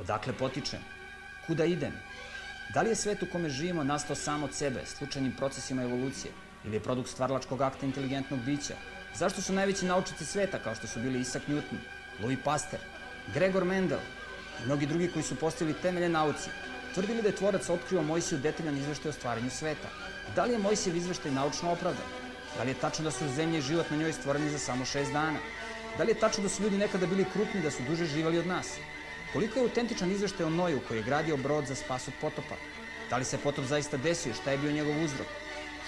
Odakle potičem? Kuda idem? Da li je svet u kome živimo nastao sam od sebe, slučajnim procesima evolucije, ili je produkt stvarlačkog akta inteligentnog bića? Zašto su najveći naučnici sveta, kao što su bili Isaac Newton, Louis Pasteur, Gregor Mendel i mnogi drugi koji su postavili temelje nauci, tvrdili da je tvorac otkrio Mojsiju detaljan izveštaj o stvaranju sveta? Da li je Mojsijev izveštaj naučno opravdan? Da li je tačno da su zemlje i život na njoj stvoreni za samo šest dana? Da li je tačno da su ljudi nekada bili krupni, da su duže živali od nas? Koliko je autentičan izveštaj o Noju koji je gradio brod za spas od potopa? Da li se potop zaista desio? Šta je bio njegov uzrok?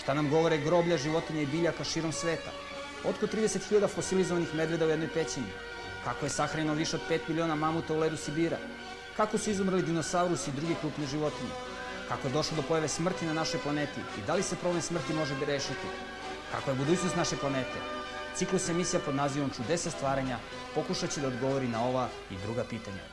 Šta nam govore groblja životinja i biljaka širom sveta? Otko 30.000 fosilizovanih medveda u jednoj pećini? Kako je sahranjeno više od 5 miliona mamuta u ledu Sibira? Kako su izumrli dinosaurusi i druge krupne životinje? Kako je došlo do pojave smrti na našoj planeti i da li se problem smrti može rešiti? Kako je budućnost naše planete? Ciklus emisija pod nazivom Čudesa stvaranja pokušat će da odgovori na ova i druga pitanja.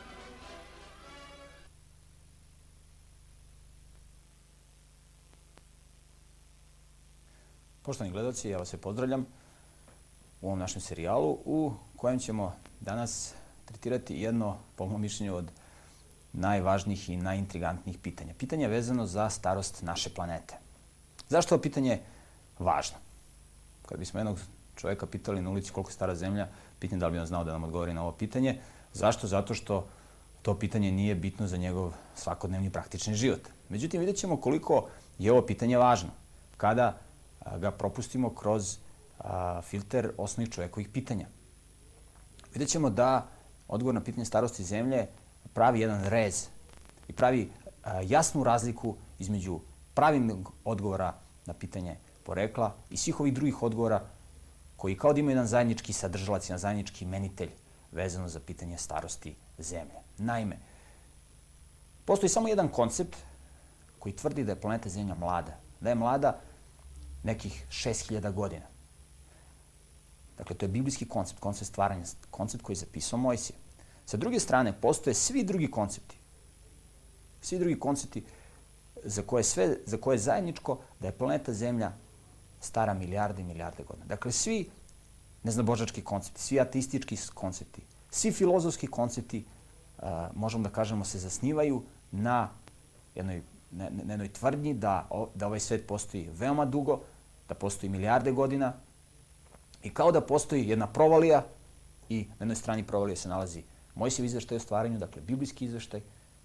Poštovani gledalci, ja vas se pozdravljam u ovom našem serijalu u kojem ćemo danas tretirati jedno, po mojom mišljenju, od najvažnijih i najintrigantnijih pitanja. Pitanje je vezano za starost naše planete. Zašto je pitanje važno? Kad bismo jednog čoveka pitali na ulici koliko je stara zemlja, pitanje da li bi on znao da nam odgovori na ovo pitanje. Zašto? Zato što to pitanje nije bitno za njegov svakodnevni praktični život. Međutim, vidjet ćemo koliko je ovo pitanje važno. Kada ga propustimo kroz a, filter osnovnih čovekovih pitanja. Vidjet ćemo da odgovor na pitanje starosti zemlje pravi jedan rez i pravi a, jasnu razliku između pravilnog odgovora na pitanje porekla i svih ovih drugih odgovora koji kao da imaju jedan zajednički sadržalac, jedan zajednički menitelj vezano za pitanje starosti zemlje. Naime, postoji samo jedan koncept koji tvrdi da je planeta Zemlja mlada. Da je mlada nekih 6000 godina. Dakle, to je biblijski koncept, koncept stvaranja, koncept koji je zapisao Mojsije. Sa druge strane, postoje svi drugi koncepti. Svi drugi koncepti za koje, sve, za koje je zajedničko da je planeta Zemlja stara milijarde i milijarde godina. Dakle, svi neznabožački koncepti, svi ateistički koncepti, svi filozofski koncepti, uh, možemo da kažemo, se zasnivaju na jednoj na, jednoj tvrdnji da, da ovaj svet postoji veoma dugo, da postoji milijarde godina i kao da postoji jedna provalija i na jednoj strani provalije se nalazi Mojsijev izveštaj o stvaranju, dakle biblijski izveštaj,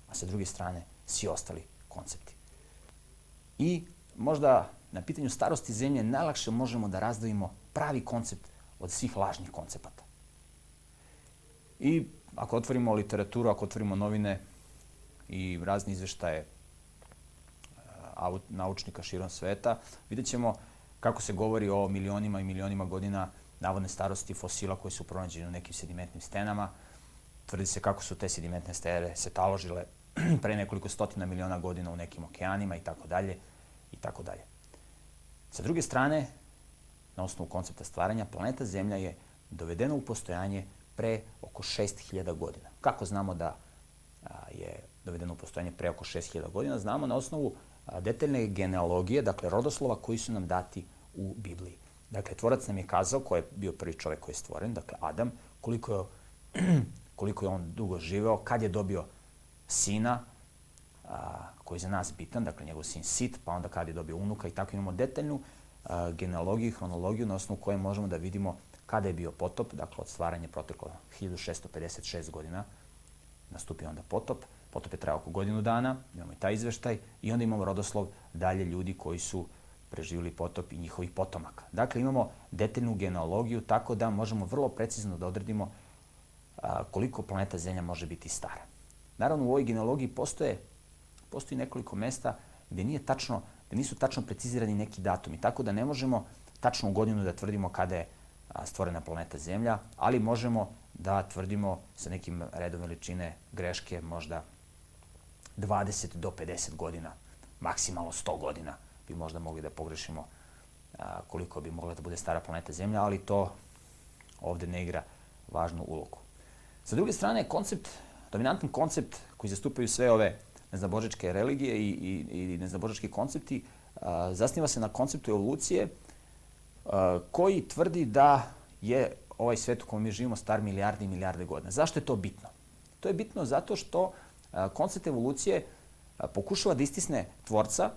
a sa druge strane svi ostali koncepti. I možda na pitanju starosti zemlje najlakše možemo da razdvojimo pravi koncept od svih lažnih koncepata. I ako otvorimo literaturu, ako otvorimo novine i razne izveštaje naučnika širom sveta, vidjet ćemo kako se govori o milionima i milionima godina navodne starosti fosila koji su pronađeni u nekim sedimentnim stenama. Tvrdi se kako su te sedimentne stere se taložile pre nekoliko stotina miliona godina u nekim okeanima i tako dalje i tako dalje. Sa druge strane, na osnovu koncepta stvaranja, planeta Zemlja je dovedena u postojanje pre oko 6000 godina. Kako znamo da je dovedena u postojanje pre oko 6000 godina? Znamo na osnovu detaljne genealogije, dakle rodoslova koji su nam dati u Bibliji. Dakle, tvorac nam je kazao, ko je bio prvi čovek koji je stvoren, dakle Adam, koliko je, koliko je on dugo živeo, kad je dobio sina, a, koji je za nas bitan, dakle njegov sin Sit, pa onda kad je dobio unuka i tako imamo detaljnu a, genealogiju i hronologiju na osnovu koje možemo da vidimo kada je bio potop, dakle od stvaranja proteklo 1656 godina, nastupio onda potop, Potop je trajao oko godinu dana, imamo i taj izveštaj i onda imamo rodoslov dalje ljudi koji su preživjeli potop i njihovih potomaka. Dakle, imamo detaljnu genealogiju tako da možemo vrlo precizno da odredimo a, koliko planeta Zemlja može biti stara. Naravno, u ovoj genealogiji postoje, postoji nekoliko mesta gde nije tačno, gde nisu tačno precizirani neki datumi, tako da ne možemo tačno u godinu da tvrdimo kada je stvorena planeta Zemlja, ali možemo da tvrdimo sa nekim redom veličine greške možda 20 do 50 godina, maksimalno 100 godina bi možda mogli da pogrešimo a, koliko bi mogla da bude stara planeta Zemlja, ali to ovde ne igra važnu ulogu. Sa druge strane, koncept, dominantan koncept koji zastupaju sve ove neznabožačke religije i, i, i neznabožački koncepti a, zasniva se na konceptu evolucije a, koji tvrdi da je ovaj svet u kojem mi živimo star milijarde i milijarde godina. Zašto je to bitno? To je bitno zato što koncept evolucije pokušava da istisne tvorca,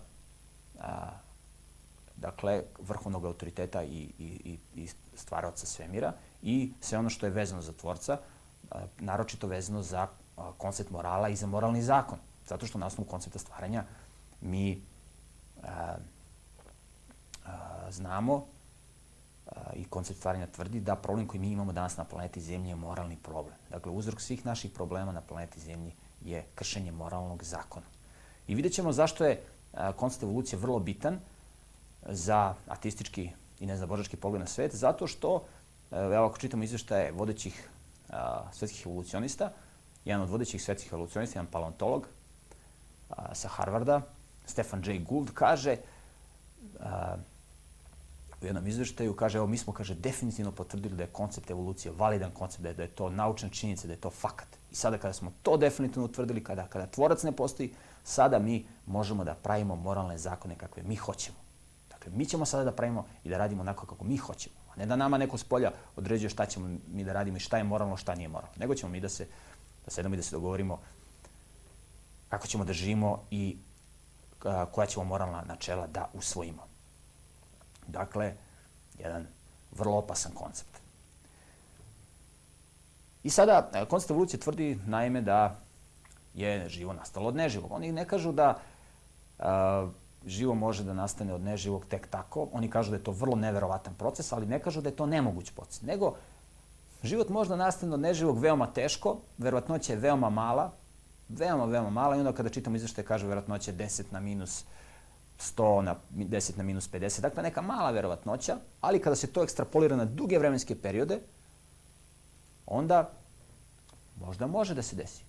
dakle, vrhovnog autoriteta i, i, i stvaraoca svemira i sve ono što je vezano za tvorca, naročito vezano za koncept morala i za moralni zakon. Zato što na osnovu koncepta stvaranja mi a, a, znamo a, i koncept stvaranja tvrdi da problem koji mi imamo danas na planeti Zemlji je moralni problem. Dakle, uzrok svih naših problema na planeti Zemlji je kršenje moralnog zakona. I vidjet ćemo zašto je koncept evolucije vrlo bitan za ateistički i neznabožački pogled na svet, zato što, evo ako čitamo izveštaje vodećih a, svetskih evolucionista, jedan od vodećih svetskih evolucionista, jedan paleontolog a, sa Harvarda, Stefan J. Gould, kaže a, u jednom izveštaju, kaže, evo mi smo, kaže, definitivno potvrdili da je koncept evolucije validan koncept, da je, da je to naučna činjenica, da je to fakat. I sada kada smo to definitivno utvrdili, kada, kada tvorac ne postoji, sada mi možemo da pravimo moralne zakone kakve mi hoćemo. Dakle, mi ćemo sada da pravimo i da radimo onako kako mi hoćemo. A ne da nama neko s polja određuje šta ćemo mi da radimo i šta je moralno, šta nije moralno. Nego ćemo mi da se, da sedamo i da se dogovorimo kako ćemo da živimo i koja ćemo moralna načela da usvojimo. Dakle, jedan vrlo opasan koncept. I sada, e, koncept evolucije tvrdi naime da je živo nastalo od neživog. Oni ne kažu da a, živo može da nastane od neživog tek tako. Oni kažu da je to vrlo neverovatan proces, ali ne kažu da je to nemoguć proces. Nego, život može da nastane od neživog veoma teško, verovatnoća je veoma mala, veoma, veoma mala i onda kada čitamo izveštaje kaže verovatnoća 10 na minus 100 na 10 na minus 50. Dakle, neka mala verovatnoća, ali kada se to ekstrapolira na duge vremenske periode, onda možda može da se desi.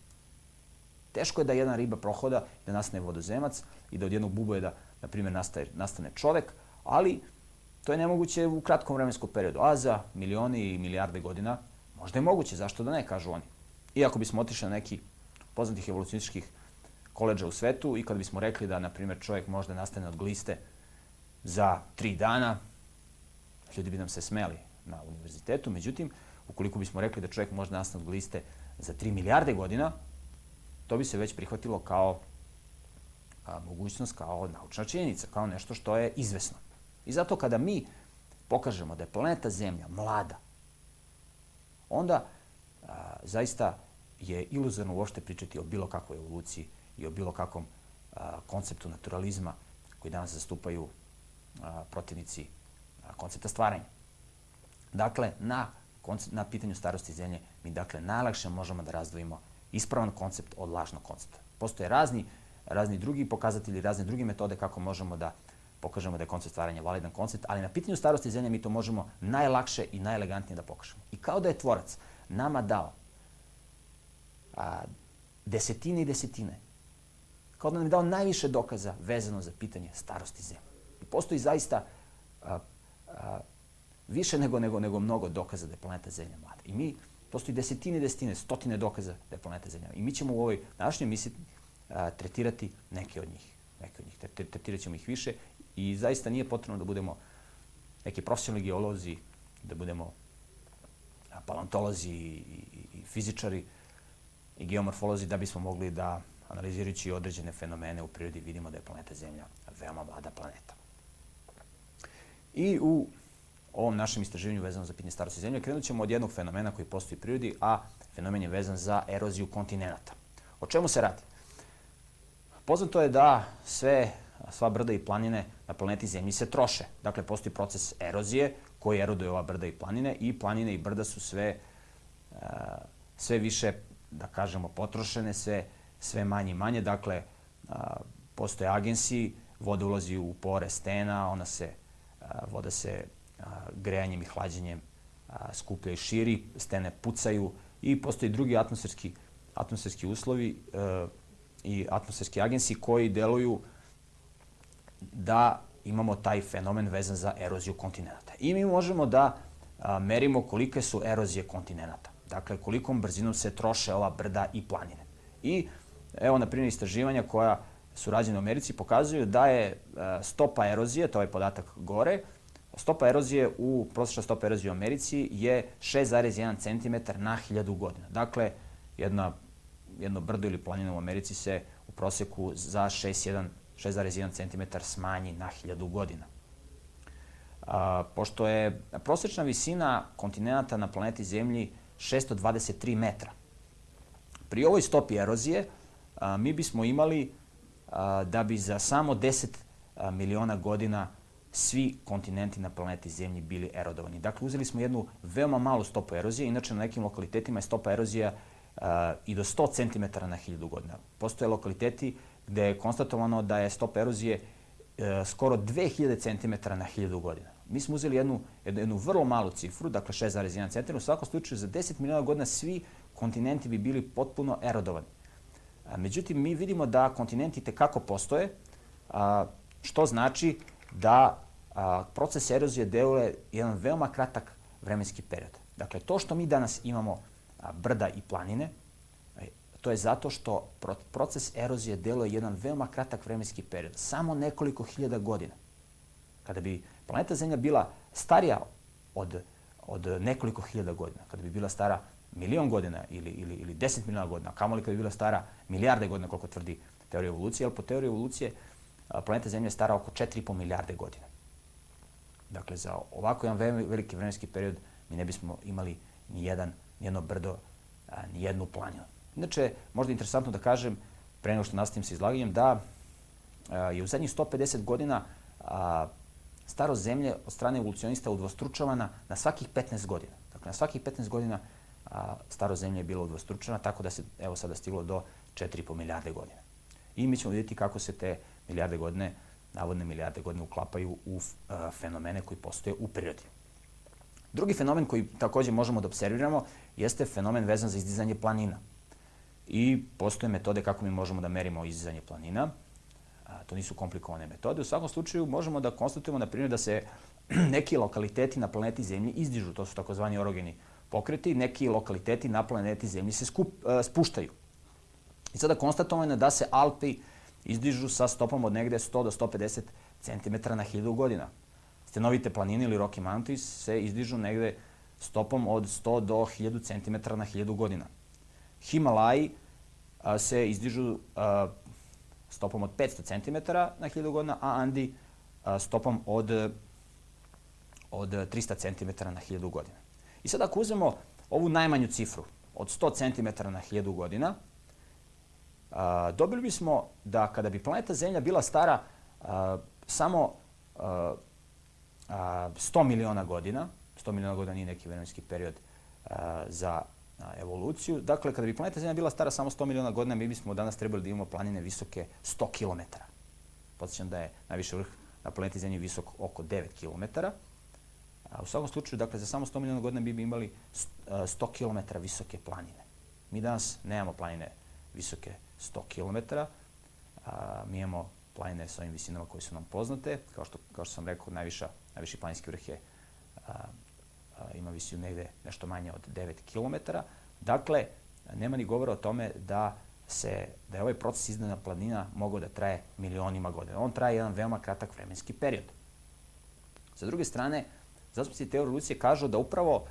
Teško je da jedna riba prohoda, da nastane vodozemac i da od jednog bubojeda, na primjer, nastaje, nastane čovek, ali to je nemoguće u kratkom vremenskom periodu. A za milioni i milijarde godina možda je moguće, zašto da ne, kažu oni. Iako bismo otišli na neki poznatih evolucionističkih koleđa u svetu i kad bismo rekli da, na primjer, čovjek možda nastane od gliste za tri dana, ljudi bi nam se smeli na univerzitetu. Međutim, ukoliko bismo rekli da čovjek može nastane od gliste za 3 milijarde godina, to bi se već prihvatilo kao a, mogućnost, kao naučna činjenica, kao nešto što je izvesno. I zato kada mi pokažemo da je planeta Zemlja mlada, onda a, zaista je iluzorno uopšte pričati o bilo kakvoj evoluciji i o bilo kakvom a, konceptu naturalizma koji danas zastupaju a, protivnici a, koncepta stvaranja. Dakle, na, na pitanju starosti zemlje mi dakle najlakše možemo da razdvojimo ispravan koncept od lažnog koncepta. Postoje razni, razni drugi pokazatelji, razne druge metode kako možemo da pokažemo da je koncept stvaranja validan koncept, ali na pitanju starosti zemlje mi to možemo najlakše i najelegantnije da pokažemo. I kao da je tvorac nama dao a, desetine i desetine, kao da nam je dao najviše dokaza vezano za pitanje starosti zemlje. I postoji zaista a, a, više nego, nego, nego mnogo dokaza da je planeta Zemlja mlada. I mi Postoji desetine, desetine, stotine dokaza da je planeta Zemlja. I mi ćemo u ovoj današnjoj emisiji tretirati neke od njih. Neke od njih. Tretirat ćemo ih više i zaista nije potrebno da budemo neki profesionalni geolozi, da budemo paleontolozi i, i, i fizičari i geomorfolozi da bismo mogli da analizirajući određene fenomene u prirodi vidimo da je planeta Zemlja veoma mlada planeta. I u ovom našem istraživanju vezano za pitanje starosti zemlje, krenut ćemo od jednog fenomena koji postoji u prirodi, a fenomen je vezan za eroziju kontinenta. O čemu se radi? Poznato je da sve, sva brda i planine na planeti Zemlji se troše. Dakle, postoji proces erozije koji eroduje ova brda i planine i planine i brda su sve, uh, sve više, da kažemo, potrošene, sve, sve manje i manje. Dakle, uh, postoje agensi, voda ulazi u pore stena, ona se, uh, voda se grejanjem i hlađenjem skuplja i širi, stene pucaju i postoji drugi atmosferski, atmosferski uslovi e, i atmosferski agensi koji deluju da imamo taj fenomen vezan za eroziju kontinenta. I mi možemo da merimo kolike su erozije kontinenta. Dakle, kolikom brzinom se troše ova brda i planine. I evo, na primjer, istraživanja koja su rađene u Americi pokazuju da je a, stopa erozije, to je podatak gore, stopa erozije u, prosječna stopa erozije u Americi je 6,1 cm na 1000 godina. Dakle, jedna jedno brdo ili planina u Americi se u proseku za 6,1 cm smanji na 1000 godina. A, pošto je prosečna visina kontinenta na planeti Zemlji 623 metra. Pri ovoj stopi erozije a, mi bismo imali a, da bi za samo 10 a, miliona godina svi kontinenti na planeti Zemlji bili erodovani. Dakle, uzeli smo jednu veoma malu stopu erozije, inače na nekim lokalitetima je stopa erozija uh, i do 100 cm na 1000 godina. Postoje lokaliteti gde je konstatovano da je stopa erozije uh, skoro 2000 cm na 1000 godina. Mi smo uzeli jednu, jednu, jednu vrlo malu cifru, dakle 6,1 cm. U svakom slučaju, za 10 miliona godina svi kontinenti bi bili potpuno erodovani. Uh, međutim, mi vidimo da kontinenti tekako postoje, što znači da a, proces erozije deluje jedan veoma kratak vremenski period. Dakle, to što mi danas imamo a, brda i planine, e, to je zato što pro, proces erozije deluje jedan veoma kratak vremenski period, samo nekoliko hiljada godina. Kada bi planeta Zemlja bila starija od, od nekoliko hiljada godina, kada bi bila stara milion godina ili, ili, ili 10 miliona godina, kamoli kada bi bila stara milijarde godina, koliko tvrdi teorija evolucije, ali po teoriji evolucije planeta Zemlja je stara oko 4,5 milijarde godina. Dakle, za ovako jedan veliki vremenski period mi ne bismo imali ni jedan, ni jedno brdo, a, ni jednu planinu. Inače, možda je interesantno da kažem, pre nego što nastavim sa izlaganjem, da a, je u zadnjih 150 godina a, staro zemlje od strane evolucionista udvostručavana na svakih 15 godina. Dakle, na svakih 15 godina a, staro zemlje je bilo udvostručena, tako da se evo sada stiglo do 4,5 milijarde godina. I mi ćemo vidjeti kako se te milijarde godine, navodne milijarde godine uklapaju u uh, fenomene koji postoje u prirodi. Drugi fenomen koji takođe možemo da observiramo jeste fenomen vezan za izdizanje planina. I postoje metode kako mi možemo da merimo izdizanje planina. To nisu komplikovane metode. U svakom slučaju možemo da konstatujemo, na primjer, da se neki lokaliteti na planeti Zemlji izdižu, to su takozvani orogeni pokreti, neki lokaliteti na planeti Zemlji se skup, uh, spuštaju. I sada konstatovano je da se Alpi izdižu sa stopom od negde 100 do 150 cm na 1000 godina. Stenovite planine ili Rocky Mountains se izdižu negde stopom od 100 do 1000 cm na 1000 godina. Himalaji a, se izdižu a, stopom od 500 cm na 1000 godina, a Andi a, stopom od, od 300 cm na 1000 godina. I sad ako uzmemo ovu najmanju cifru od 100 cm na 1000 godina, a, dobili bismo da kada bi planeta Zemlja bila stara a, samo a, a, 100 miliona godina, 100 miliona godina nije neki vremenski period a, za a, evoluciju, dakle kada bi planeta Zemlja bila stara samo 100 miliona godina, mi bismo danas trebali da imamo planine visoke 100 km. Podsjećam da je najviše vrh na planeti Zemlji visok oko 9 km. A u svakom slučaju, dakle, za samo 100 miliona godina bi imali 100 km visoke planine. Mi danas nemamo planine visoke 100 km. A, mi imamo planine sa ovim visinama koje su nam poznate. Kao što, kao što sam rekao, najviša, najviši planinski vrh je, a, a, ima visinu negde nešto manje od 9 km. Dakle, nema ni govora o tome da se, da je ovaj proces izdana planina mogao da traje milionima godina. On traje jedan veoma kratak vremenski period. Sa druge strane, zastupnici te evolucije kažu da upravo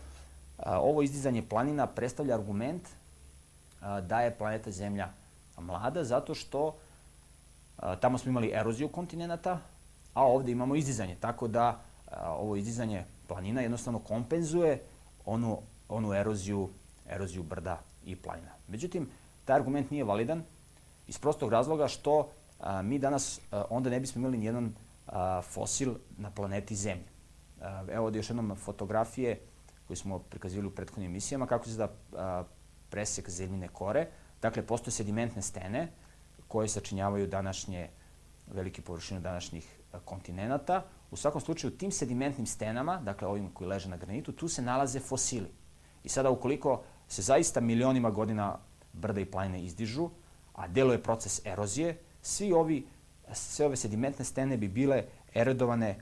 a, ovo izdizanje planina predstavlja argument a, da je planeta Zemlja mlada zato što a, tamo smo imali eroziju kontinenta, a ovde imamo izdizanje. Tako da a, ovo izdizanje planina jednostavno kompenzuje onu, onu eroziju, eroziju brda i planina. Međutim, taj argument nije validan iz prostog razloga što a, mi danas a, onda ne bismo imali nijedan a, fosil na planeti Zemlji. A, evo ovde još jednom fotografije koje smo prikazivali u prethodnim emisijama, kako se da presek zemljine kore. Dakle, postoje sedimentne stene koje sačinjavaju današnje velike površine današnjih e, kontinenta. U svakom slučaju, tim sedimentnim stenama, dakle ovim koji leže na granitu, tu se nalaze fosili. I sada, ukoliko se zaista milionima godina brda i planine izdižu, a deluje proces erozije, svi ovi, sve ove sedimentne stene bi bile erodovane e,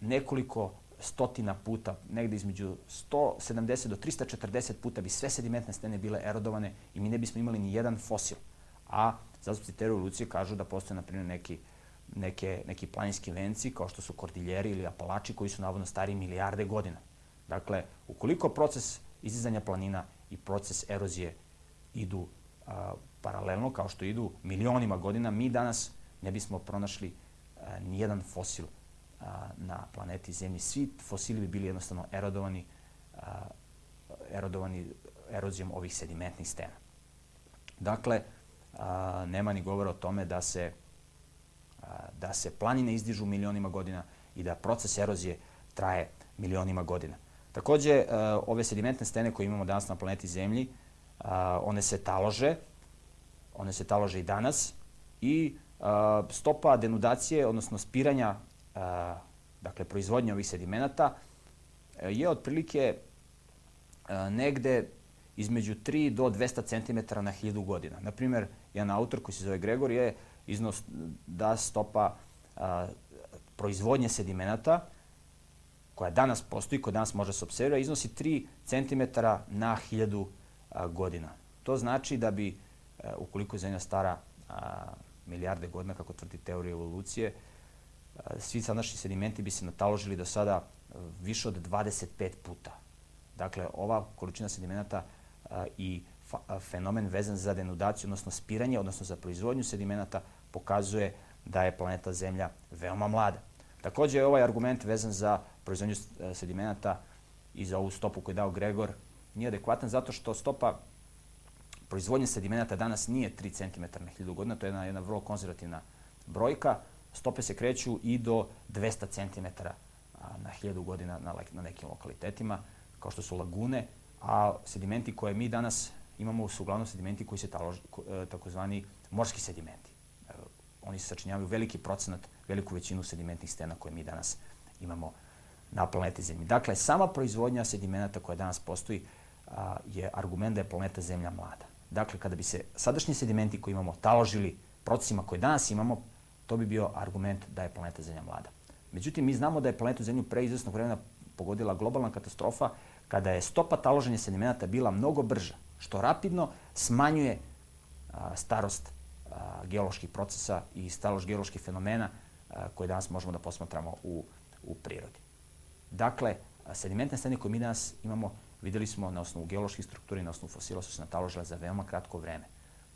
nekoliko stotina puta, negde između 170 do 340 puta bi sve sedimentne stene bile erodovane i mi ne bismo imali ni jedan fosil. A zastupci te revolucije kažu da postoje, na primjer, neki, neke, neki planinski venci, kao što su kordiljeri ili apalači, koji su navodno stari milijarde godina. Dakle, ukoliko proces izizanja planina i proces erozije idu a, paralelno, kao što idu milionima godina, mi danas ne bismo pronašli a, nijedan fosil na planeti Zemlji. Svi fosili bi bili jednostavno erodovani, a, erodovani erozijom ovih sedimentnih stena. Dakle, a, nema ni govora o tome da se, a, da se planine izdižu milionima godina i da proces erozije traje milionima godina. Takođe, a, ove sedimentne stene koje imamo danas na planeti Zemlji, a, one se talože, one se talože i danas i a, stopa denudacije, odnosno spiranja, dakle, proizvodnje ovih sedimenata, je otprilike a, negde između 3 do 200 cm na 1000 godina. Naprimer, jedan autor koji se zove Gregor je iznos da stopa a, proizvodnje sedimenata koja danas postoji, koja danas može se observira, iznosi 3 cm na 1000 a, godina. To znači da bi, a, ukoliko je zemlja stara milijarde godina, kako tvrdi teorija evolucije, svi sadašnji sedimenti bi se nataložili do sada više od 25 puta. Dakle, ova količina sedimenata i fenomen vezan za denudaciju, odnosno spiranje, odnosno za proizvodnju sedimenata, pokazuje da je planeta Zemlja veoma mlada. Takođe je ovaj argument vezan za proizvodnju e, sedimenata i za ovu stopu koju je dao Gregor nije adekvatan zato što stopa proizvodnje sedimenata danas nije 3 cm na 1000 godina, to je jedna, jedna vrlo konzervativna brojka. Stope se kreću i do 200 cm na 1000 godina na, na nekim lokalitetima, kao što su lagune, a sedimenti koje mi danas imamo su uglavnom sedimenti koji se talož, e, takozvani morski sedimenti. E, oni se sačinjavaju veliki procenat, veliku većinu sedimentnih stena koje mi danas imamo na planeti Zemlji. Dakle, sama proizvodnja sedimenata koja danas postoji je argument da je planeta Zemlja mlada. Dakle, kada bi se sadašnji sedimenti koji imamo taložili procesima koje danas imamo, to bi bio argument da je planeta Zemlja mlada. Međutim, mi znamo da je planetu Zemlju pre izvesnog vremena pogodila globalna katastrofa kada je stopa taloženja sedimenata bila mnogo brža, što rapidno smanjuje a, starost a, geoloških procesa i starost geoloških fenomena a, koje danas možemo da posmatramo u, u prirodi. Dakle, sedimentne stene koje mi danas imamo, videli smo na osnovu geoloških struktura i na osnovu fosila su se nataložile za veoma kratko vreme,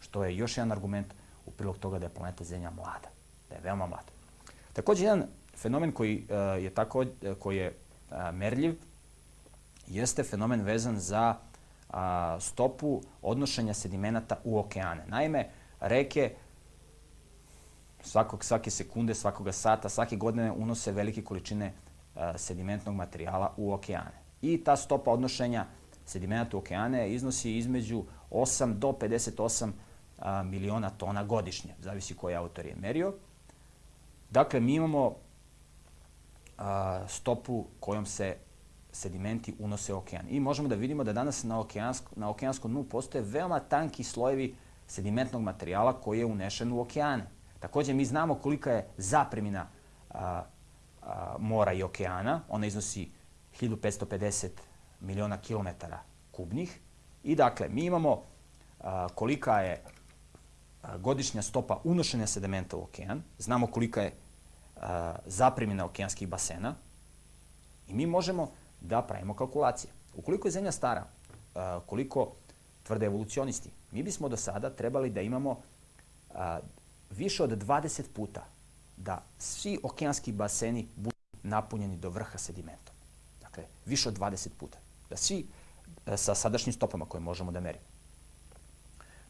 što je još jedan argument u prilog toga da je planeta Zemlja mlada, da je veoma mlada. Takođe, jedan fenomen koji je tako, koji je merljiv, jeste fenomen vezan za stopu odnošenja sedimenata u okeane. Naime, reke svakog, svake sekunde, svakoga sata, svake godine unose velike količine sedimentnog materijala u okeane. I ta stopa odnošenja sedimenata u okeane iznosi između 8 do 58 a, miliona tona godišnje, zavisi koji autor je merio. Dakle, mi imamo a, stopu kojom se sedimenti unose u okean. I možemo da vidimo da danas na, okeansko, na okeanskom dnu postoje veoma tanki slojevi sedimentnog materijala koji je unešen u okeane. Takođe, mi znamo kolika je zapremina a, a, mora i okeana. Ona iznosi 1550 miliona kilometara kubnih. I dakle, mi imamo a, kolika je godišnja stopa unošenja sedimenta u okean. Znamo kolika je zapremina okeanskih basena. I mi možemo da pravimo kalkulacije. Ukoliko je Zemlja stara, koliko tvrde evolucionisti, mi bismo do sada trebali da imamo više od 20 puta da svi okeanski baseni budu napunjeni do vrha sedimentom. Dakle, više od 20 puta. Da svi sa sadašnjim stopama koje možemo da merimo.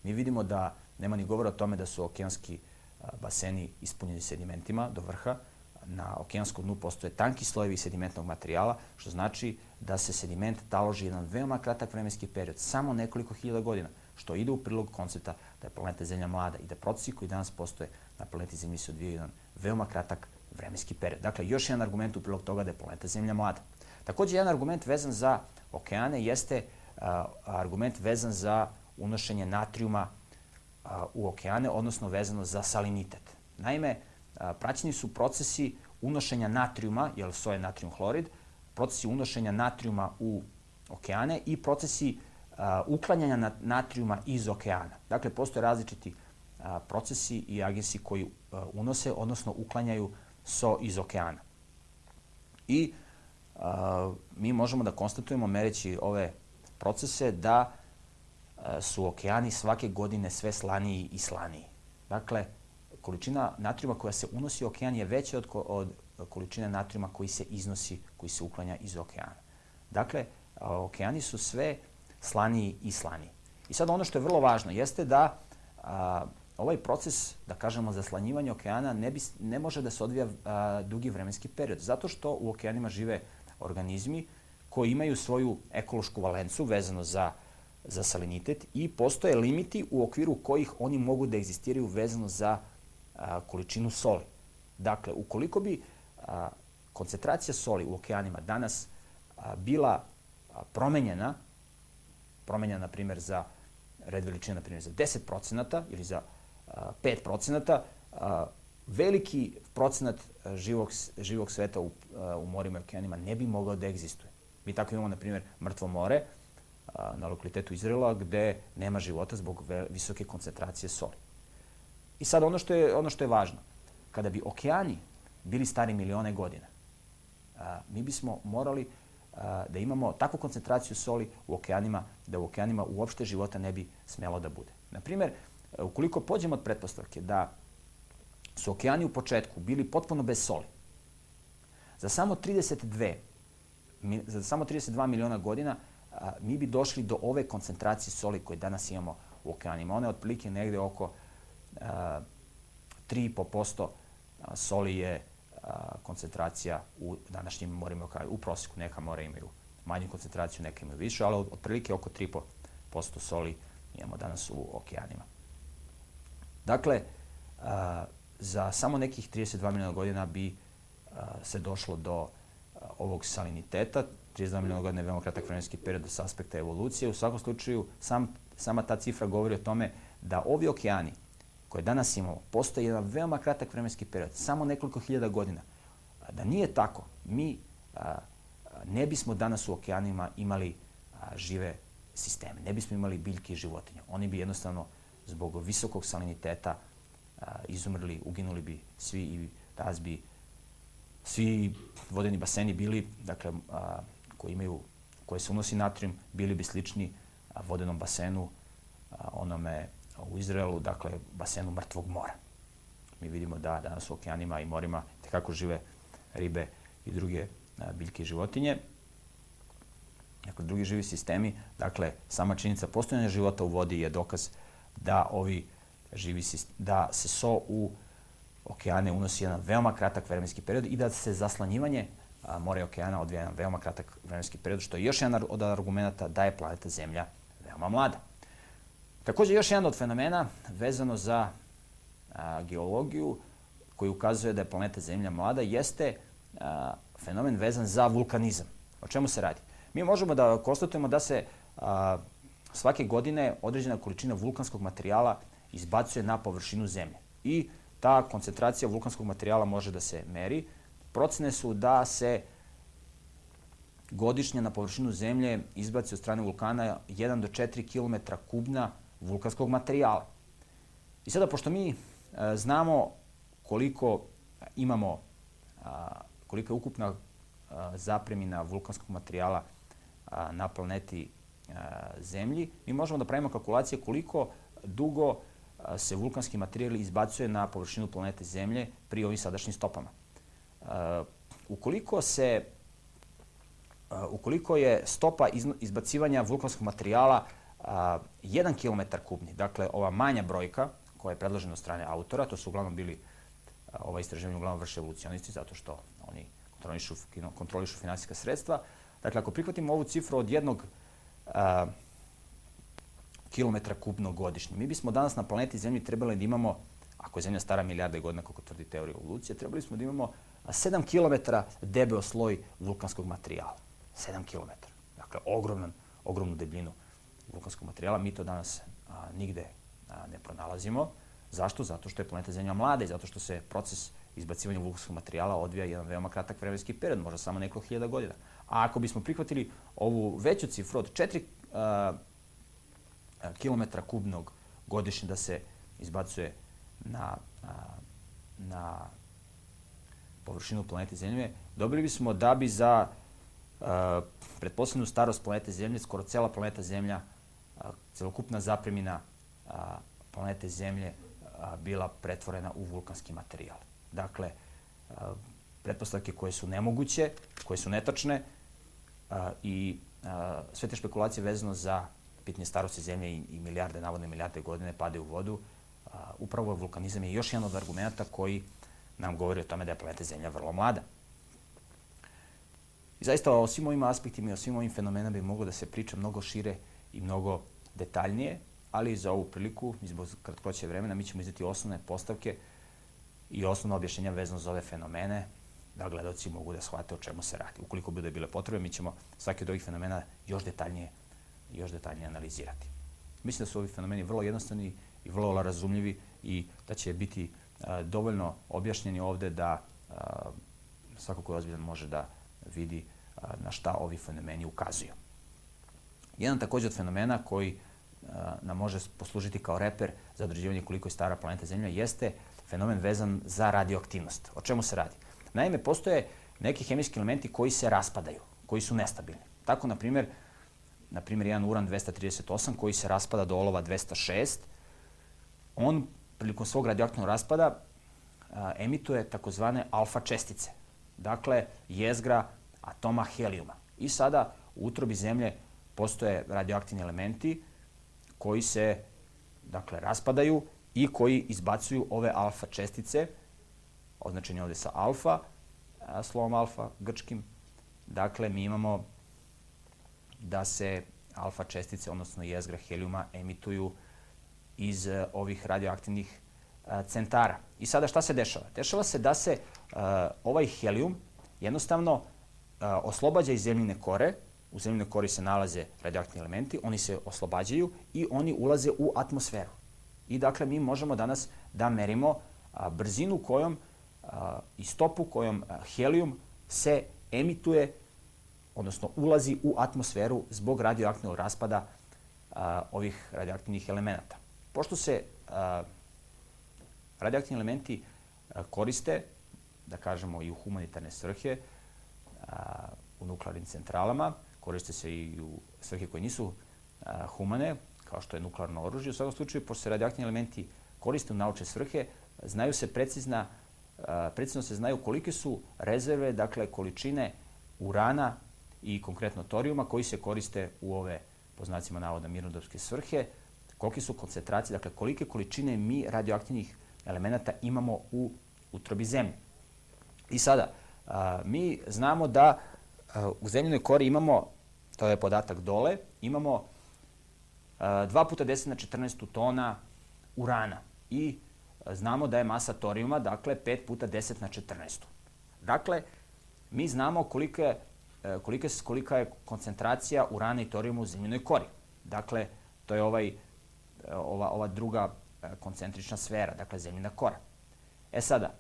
Mi vidimo da nema ni govora o tome da su okeanski baseni ispunjeni sedimentima do vrha, na okeanskom dnu postoje tanki slojevi sedimentnog materijala, što znači da se sediment taloži jedan veoma kratak vremenski period, samo nekoliko hiljada godina, što ide u prilog koncepta da je planeta Zemlja mlada i da procesi koji danas postoje na planeti Zemlji se odvijaju jedan veoma kratak vremenski period. Dakle, još jedan argument u prilog toga da je planeta Zemlja mlada. Takođe, jedan argument vezan za okeane jeste a, argument vezan za unošenje natrijuma u okeane, odnosno vezano za salinitet. Naime, praćeni su procesi unošenja natrijuma, jer so je natrijum hlorid, procesi unošenja natrijuma u okeane i procesi uklanjanja natrijuma iz okeana. Dakle, postoje različiti procesi i agensi koji unose, odnosno uklanjaju so iz okeana. I mi možemo da konstatujemo, mereći ove procese, da su okeani svake godine sve slaniji i slaniji. Dakle, količina natrijuma koja se unosi u okean je veća od, od količine natrijuma koji se iznosi, koji se uklanja iz okeana. Dakle, okeani su sve slaniji i slaniji. I sad ono što je vrlo važno jeste da a, ovaj proces, da kažemo, zaslanjivanja okeana ne, bi, ne može da se odvija a, dugi vremenski period. Zato što u okeanima žive organizmi koji imaju svoju ekološku valencu vezano za, za salinitet i postoje limiti u okviru kojih oni mogu da egzistiraju vezano za a, količinu soli. Dakle, ukoliko bi a, koncentracija soli u okeanima danas a, bila a, promenjena, promenjena, na primjer, za red veličine, na primjer, za 10% ili za 5%, veliki procenat živog, živog sveta u, u morima i okeanima ne bi mogao da egzistuje. Mi tako imamo, na primjer, mrtvo more na lokalitetu Izraela gde nema života zbog visoke koncentracije soli. I sad ono što je, ono što je važno, kada bi okeani bili stari milione godina, mi bismo morali da imamo takvu koncentraciju soli u okeanima da u okeanima uopšte života ne bi smelo da bude. Na primjer, ukoliko pođemo od pretpostavke da su okeani u početku bili potpuno bez soli, za samo 32 za samo 32 miliona godina a, mi bi došli do ove koncentracije soli koje danas imamo u okeanima. Ona je otprilike negde oko 3,5% soli je koncentracija u današnjim morima u prosjeku. Neka mora imaju manju koncentraciju, neka imaju više, ali otprilike oko 3% soli imamo danas u okeanima. Dakle, za samo nekih 32 miliona godina bi se došlo do ovog saliniteta. 32 miliona godina je veoma kratak vremenski period sa aspekta evolucije. U svakom slučaju, sam, sama ta cifra govori o tome da ovi okeani koje danas imamo, postoje jedan veoma kratak vremenski period, samo nekoliko hiljada godina. Da nije tako, mi a, ne bismo danas u okeanima imali a, žive sisteme, ne bismo imali biljke i životinje. Oni bi jednostavno zbog visokog saliniteta a, izumrli, uginuli bi svi i raz bi svi vodeni baseni bili, dakle, a, koji imaju, koje se unosi natrijum, bili bi slični vodenom basenu, onome u Izraelu, dakle, basenu mrtvog mora. Mi vidimo da danas u okeanima i morima tekako žive ribe i druge biljke i životinje. Dakle, drugi živi sistemi, dakle, sama činjenica postojanja života u vodi je dokaz da ovi živi da se so u okeane unosi jedan veoma kratak vremenski period i da se zaslanjivanje mora i okeana odvija jedan veoma kratak vremenski period, što je još jedan od argumenta da je planeta Zemlja veoma mlada. Takođe, još jedan od fenomena vezano za a, geologiju koji ukazuje da je planeta Zemlja mlada jeste a, fenomen vezan za vulkanizam. O čemu se radi? Mi možemo da konstatujemo da se a, svake godine određena količina vulkanskog materijala izbacuje na površinu Zemlje. I ta koncentracija vulkanskog materijala može da se meri. Procene su da se godišnje na površinu Zemlje izbaci od strane vulkana 1 do 4 km kubna vulkanskog materijala. I sada, pošto mi e, znamo koliko imamo, a, koliko je ukupna a, zapremina vulkanskog materijala a, na planeti Zemlji, mi možemo da pravimo kalkulacije koliko dugo se vulkanski materijal izbacuje na površinu planete Zemlje pri ovim sadašnjim stopama. A, ukoliko se ukoliko je stopa izbacivanja vulkanskog materijala a, 1 km kubni, dakle ova manja brojka koja je predložena od strane autora, to su uglavnom bili, ova istraživanja uglavnom vrše evolucionisti zato što oni kontrolišu, kontrolišu finansijska sredstva. Dakle, ako prihvatimo ovu cifru od jednog a, kilometra kubnog godišnje, mi bismo danas na planeti Zemlji trebali da imamo, ako je Zemlja stara milijarde godina, kako tvrdi teorija evolucije, trebali smo da imamo 7 km debeo sloj vulkanskog materijala. 7 km. Dakle, ogroman, ogromnu debljinu vulkanskog materijala. Mi to danas a, nigde a, ne pronalazimo. Zašto? Zato što je planeta Zemlja mlada i zato što se proces izbacivanja vulkanskog materijala odvija jedan veoma kratak vremenski period, možda samo nekoliko hiljada godina. A ako bismo prihvatili ovu veću cifru od 4 a, kilometra kubnog godišnje da se izbacuje na, a, na površinu planete Zemlje, dobili bismo da bi za uh, pretposlednu starost planete Zemlje skoro cela planeta Zemlja celokupna zapremina planete Zemlje bila pretvorena u vulkanski materijal. Dakle, pretpostavke koje su nemoguće, koje su netačne i sve te špekulacije vezano za pitanje starosti Zemlje i, i milijarde, navodne milijarde godine pade u vodu, upravo vulkanizam je još jedan od argumenta koji nam govori o tome da je planeta Zemlja vrlo mlada. I zaista o svim ovim aspektima i o svim ovim fenomenama bi moglo da se priča mnogo šire i mnogo detaljnije, ali za ovu priliku, zbog kratkoće vremena, mi ćemo izdati osnovne postavke i osnovno objašnjenja vezano za ove fenomene, da gledalci mogu da shvate o čemu se radi. Ukoliko bude bile potrebe, mi ćemo svaki od ovih fenomena još detaljnije, još detaljnije analizirati. Mislim da su ovi fenomeni vrlo jednostavni i vrlo razumljivi i da će biti dovoljno objašnjeni ovde da a, svako ko je ozbiljan može da vidi a, na šta ovi fenomeni ukazuju. Jedan takođe od fenomena koji nam može poslužiti kao reper za određivanje koliko je stara planeta Zemlja jeste fenomen vezan za radioaktivnost. O čemu se radi? Naime, postoje neki hemijski elementi koji se raspadaju, koji su nestabilni. Tako, na primjer, na primjer, jedan uran 238 koji se raspada do olova 206, on prilikom svog radioaktivnog raspada a, emituje takozvane alfa čestice. Dakle, jezgra atoma helijuma. I sada u utrobi Zemlje postoje radioaktivni elementi koji se dakle, raspadaju i koji izbacuju ove alfa čestice, označeni ovde sa alfa, slovom alfa, grčkim. Dakle, mi imamo da se alfa čestice, odnosno jezgra helijuma, emituju iz e, ovih radioaktivnih e, centara. I sada šta se dešava? Dešava se da se uh, ovaj helijum jednostavno oslobađa iz zemljine kore, u zemljinoj kori se nalaze radioaktivni elementi, oni se oslobađaju i oni ulaze u atmosferu. I dakle, mi možemo danas da merimo brzinu kojom i stopu kojom a, helijum se emituje, odnosno ulazi u atmosferu zbog radioaktivnog raspada ovih radioaktivnih elemenata. Pošto se a, radioaktivni elementi a, koriste, da kažemo i u humanitarne svrhe, a, u nuklearnim centralama, koriste se i u svrhe koje nisu a, humane, kao što je nuklearno oružje. U svakom slučaju, pošto se radioaktivni elementi koriste u naučne svrhe, znaju se precizna, a, precizno se znaju kolike su rezerve, dakle količine urana i konkretno torijuma koji se koriste u ove, po znacima navoda, mirnodopske svrhe, kolike su koncentracije, dakle kolike količine mi radioaktivnih elemenata imamo u utrobi zemlje. I sada, a, mi znamo da a, u zemljenoj kori imamo to je podatak dole, imamo uh, 2 puta 10 na 14 tona urana i znamo da je masa torijuma, dakle 5 puta 10 na 14. Dakle, mi znamo kolika je, kolika, kolika je koncentracija urana i torijuma u zemljenoj kori. Dakle, to je ovaj, ova, ova druga koncentrična sfera, dakle zemljina kora. E sada,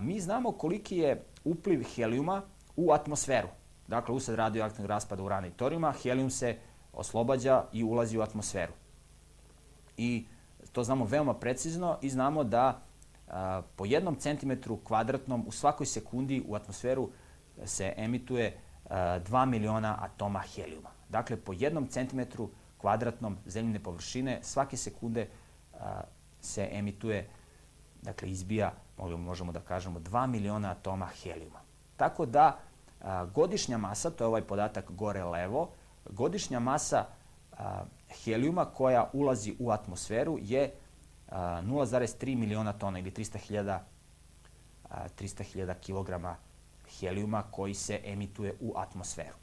mi znamo koliki je upliv helijuma u atmosferu. Dakle, usled radioaktivnog raspada urana i torijuma, helijum se oslobađa i ulazi u atmosferu. I to znamo veoma precizno i znamo da a, po jednom centimetru kvadratnom u svakoj sekundi u atmosferu se emituje a, 2 miliona atoma helijuma. Dakle, po jednom centimetru kvadratnom zemljine površine svake sekunde a, se emituje, dakle izbija, možemo da kažemo, 2 miliona atoma helijuma. Tako da godišnja masa, to je ovaj podatak gore levo, godišnja masa helijuma koja ulazi u atmosferu je 0,3 miliona tona ili 300.000 300.000 kg helijuma koji se emituje u atmosferu.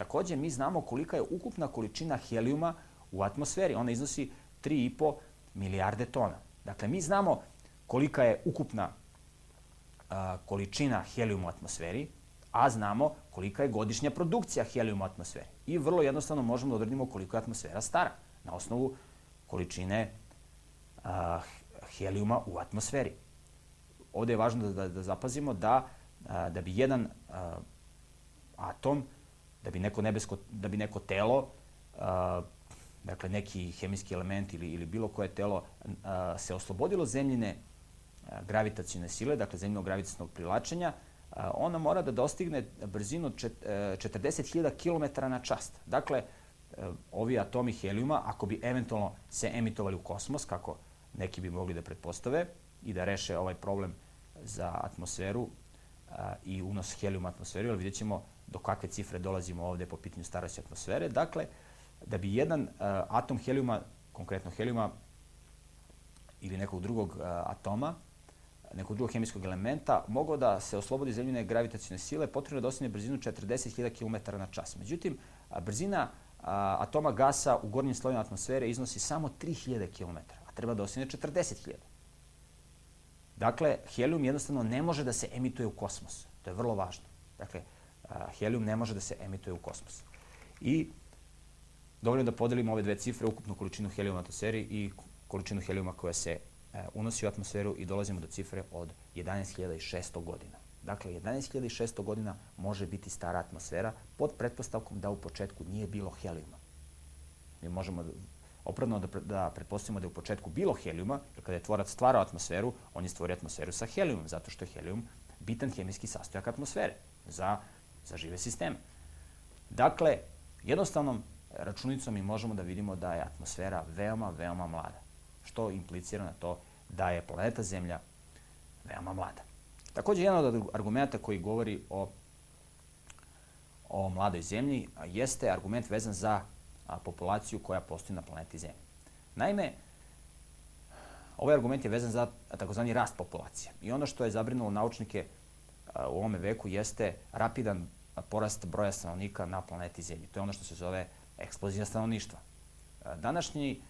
Takođe, mi znamo kolika je ukupna količina helijuma u atmosferi. Ona iznosi 3,5 milijarde tona. Dakle, mi znamo kolika je ukupna a, količina helijuma u atmosferi, a znamo kolika je godišnja produkcija helijuma u atmosferi. I vrlo jednostavno možemo da odredimo koliko je atmosfera stara na osnovu količine a, helijuma u atmosferi. Ovde je važno da, da, da zapazimo da, a, da bi jedan a, atom, da bi neko nebesko, da bi neko telo, a, dakle neki hemijski element ili, ili bilo koje telo a, se oslobodilo zemljine gravitacijne sile, dakle zemljinog gravitacijnog privlačenja, ona mora da dostigne brzinu od 40.000 km na čast. Dakle, ovi atomi helijuma, ako bi eventualno se emitovali u kosmos, kako neki bi mogli da pretpostave i da reše ovaj problem za atmosferu a, i unos helijuma atmosferu, ali vidjet ćemo do kakve cifre dolazimo ovde po pitanju starosti atmosfere. Dakle, da bi jedan a, atom helijuma, konkretno helijuma ili nekog drugog a, atoma, nekog drugog hemijskog elementa, mogao da se oslobodi zemljine gravitacijne sile, potrebno je da ostigne brzinu 40.000 km na čas. Međutim, brzina atoma gasa u gornjim slojima atmosfere iznosi samo 3000 km, a treba da ostigne 40.000. Dakle, helijum jednostavno ne može da se emituje u kosmos. To je vrlo važno. Dakle, helijum ne može da se emituje u kosmos. I dovoljno da podelimo ove dve cifre, ukupnu količinu helijuma u atmosferi i količinu helijuma koja se e, unosi u atmosferu i dolazimo do cifre od 11.600 godina. Dakle, 11.600 godina može biti stara atmosfera pod pretpostavkom da u početku nije bilo helijuma. Mi možemo opravdano da, da pretpostavimo da je u početku bilo helijuma, jer kada je tvorac stvarao atmosferu, on je stvorio atmosferu sa helijumom, zato što je helijum bitan hemijski sastojak atmosfere za, za žive sisteme. Dakle, jednostavnom računicom mi možemo da vidimo da je atmosfera veoma, veoma mlada, što implicira na to da je planeta Zemlja veoma mlada. Takođe, jedan od argumenta koji govori o, o mladoj zemlji jeste argument vezan za populaciju koja postoji na planeti Zemlji. Naime, ovaj argument je vezan za takozvani rast populacije. I ono što je zabrinulo naučnike u ovome veku jeste rapidan porast broja stanovnika na planeti Zemlji. To je ono što se zove eksplozija stanovništva. Današnji